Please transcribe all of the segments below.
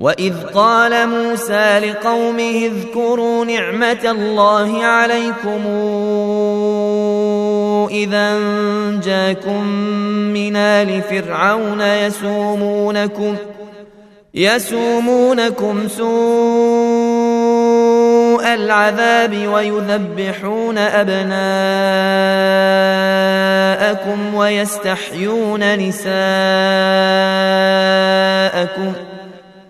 واذ قال موسى لقومه اذكروا نعمه الله عليكم اذا جاكم من ال فرعون يسومونكم يسومونكم سوء العذاب ويذبحون ابناءكم ويستحيون نساءكم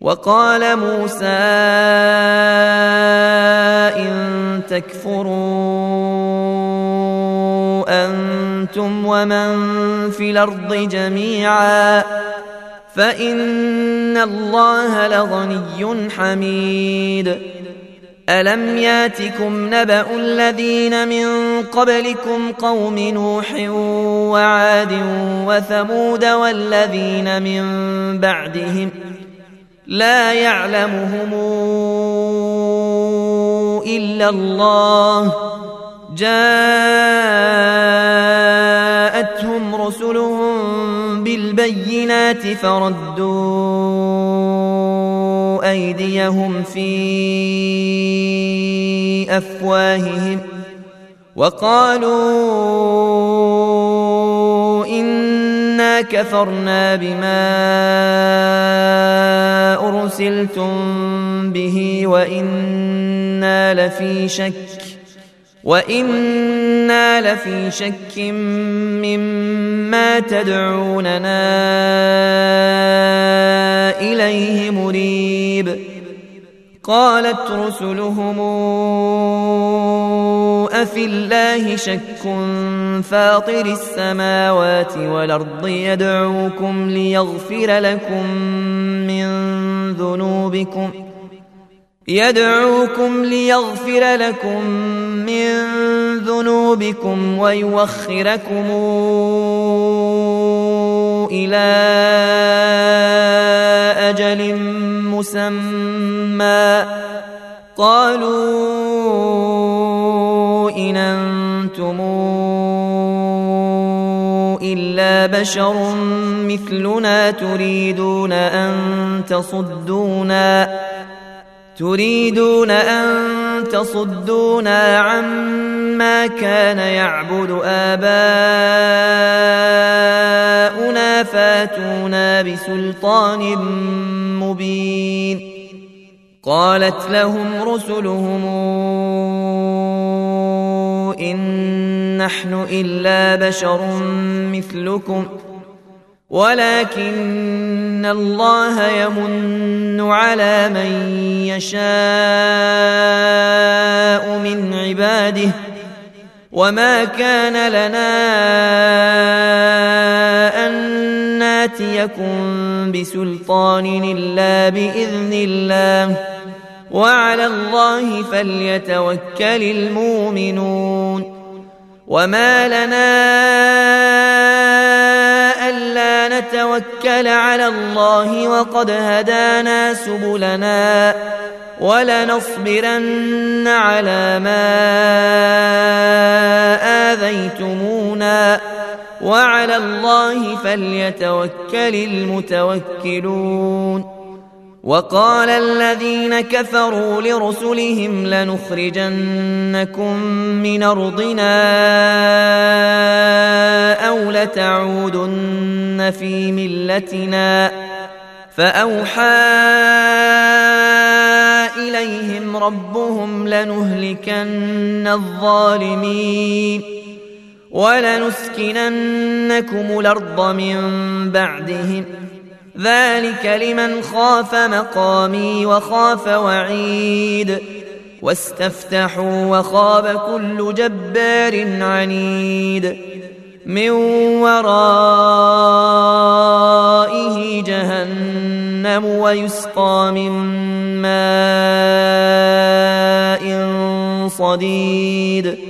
وقال موسى إن تكفروا أنتم ومن في الأرض جميعا فإن الله لغني حميد. ألم ياتكم نبأ الذين من قبلكم قوم نوح وعاد وثمود والذين من بعدهم ۖ لا يعلمهم إلا الله. جاءتهم رسلهم بالبينات فردوا أيديهم في أفواههم وقالوا أنا كفرنا بما أرسلتم به وإنا لفي شك وإنا لفي شك مما تدعوننا إليه مريب. قالت رسلهم أفي الله شك فاطر السماوات والأرض يدعوكم ليغفر لكم من ذنوبكم يدعوكم ليغفر لكم من ذنوبكم ويوخركم إلى أجل مسمى قالوا إن أنتم إلا بشر مثلنا تريدون أن تصدونا تريدون أن تصدونا عما كان يعبد آباؤنا بسلطان مبين قالت لهم رسلهم إن نحن إلا بشر مثلكم ولكن الله يمن على من يشاء من عباده وما كان لنا أن ناتيكم بسلطان إلا بإذن الله وعلى الله فليتوكل المؤمنون. وما لنا ألا نتوكل على الله وقد هدانا سبلنا ولنصبرن على ما آذيتمونا. وعلى الله فليتوكل المتوكلون. وقال الذين كفروا لرسلهم لنخرجنكم من أرضنا أو لتعودن في ملتنا. فأوحى إليهم ربهم لنهلكن الظالمين. ولنسكننكم الأرض من بعدهم. ذلك لمن خاف مقامي وخاف وعيد. واستفتحوا وخاب كل جبار عنيد. من ورائه جهنم ويسقى من ماء صديد.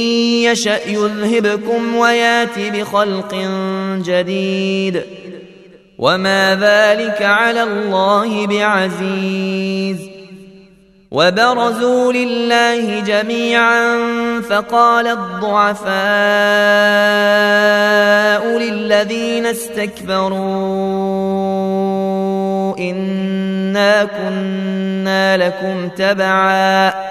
يشأ يذهبكم ويات بخلق جديد. وما ذلك على الله بعزيز. وبرزوا لله جميعا فقال الضعفاء للذين استكبروا إنا كنا لكم تبعاً.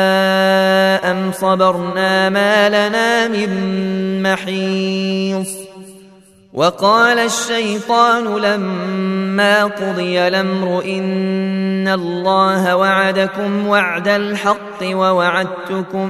صبرنا ما لنا من محيص. وقال الشيطان لما قضي الأمر إن الله وعدكم وعد الحق ووعدتكم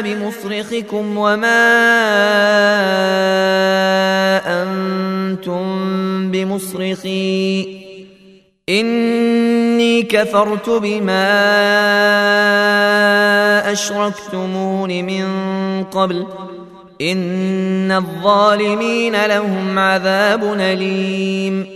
بمصرخكم وما أنتم بمصرخي إني كفرت بما أشركتمون من قبل إن الظالمين لهم عذاب أليم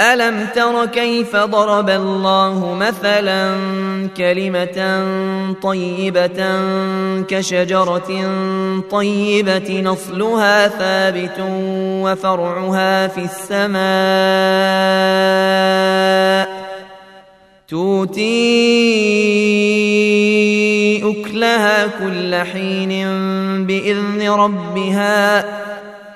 ألم تر كيف ضرب الله مثلا كلمة طيبة كشجرة طيبة نصلها ثابت وفرعها في السماء تؤتي أكلها كل حين بإذن ربها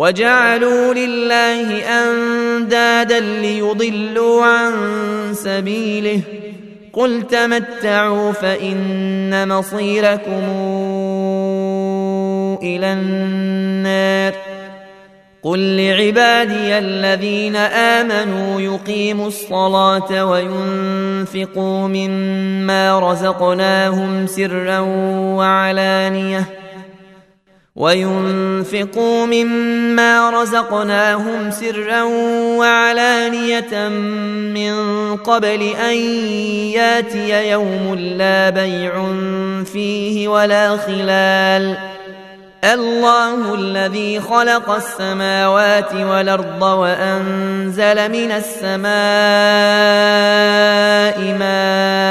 وجعلوا لله أندادا ليضلوا عن سبيله. قل تمتعوا فإن مصيركم إلى النار. قل لعبادي الذين آمنوا يقيموا الصلاة وينفقوا مما رزقناهم سرا وعلانية. وينفقوا مما رزقناهم سرا وعلانية من قبل أن ياتي يوم لا بيع فيه ولا خلال. الله الذي خلق السماوات والأرض وأنزل من السماء ماء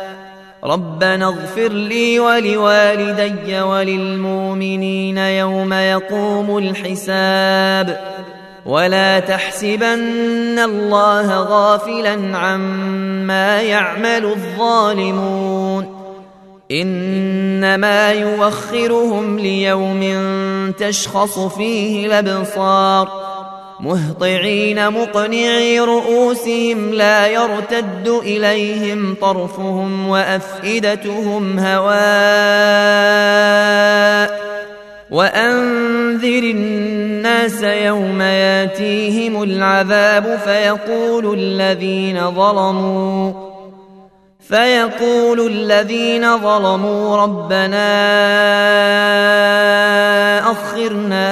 ربنا اغفر لي ولوالدي وللمؤمنين يوم يقوم الحساب ولا تحسبن الله غافلا عما يعمل الظالمون انما يوخرهم ليوم تشخص فيه الابصار مهطعين مقنعي رؤوسهم لا يرتد إليهم طرفهم وأفئدتهم هواء وأنذر الناس يوم ياتيهم العذاب فيقول الذين ظلموا فيقول الذين ظلموا ربنا أخرنا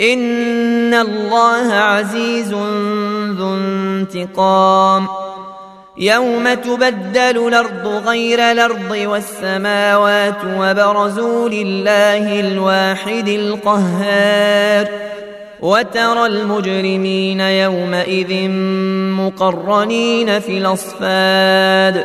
ان الله عزيز ذو انتقام يوم تبدل الأرض غير الأرض والسماوات وبرزوا لله الواحد القهار وترى المجرمين يومئذ مقرنين في الاصفاد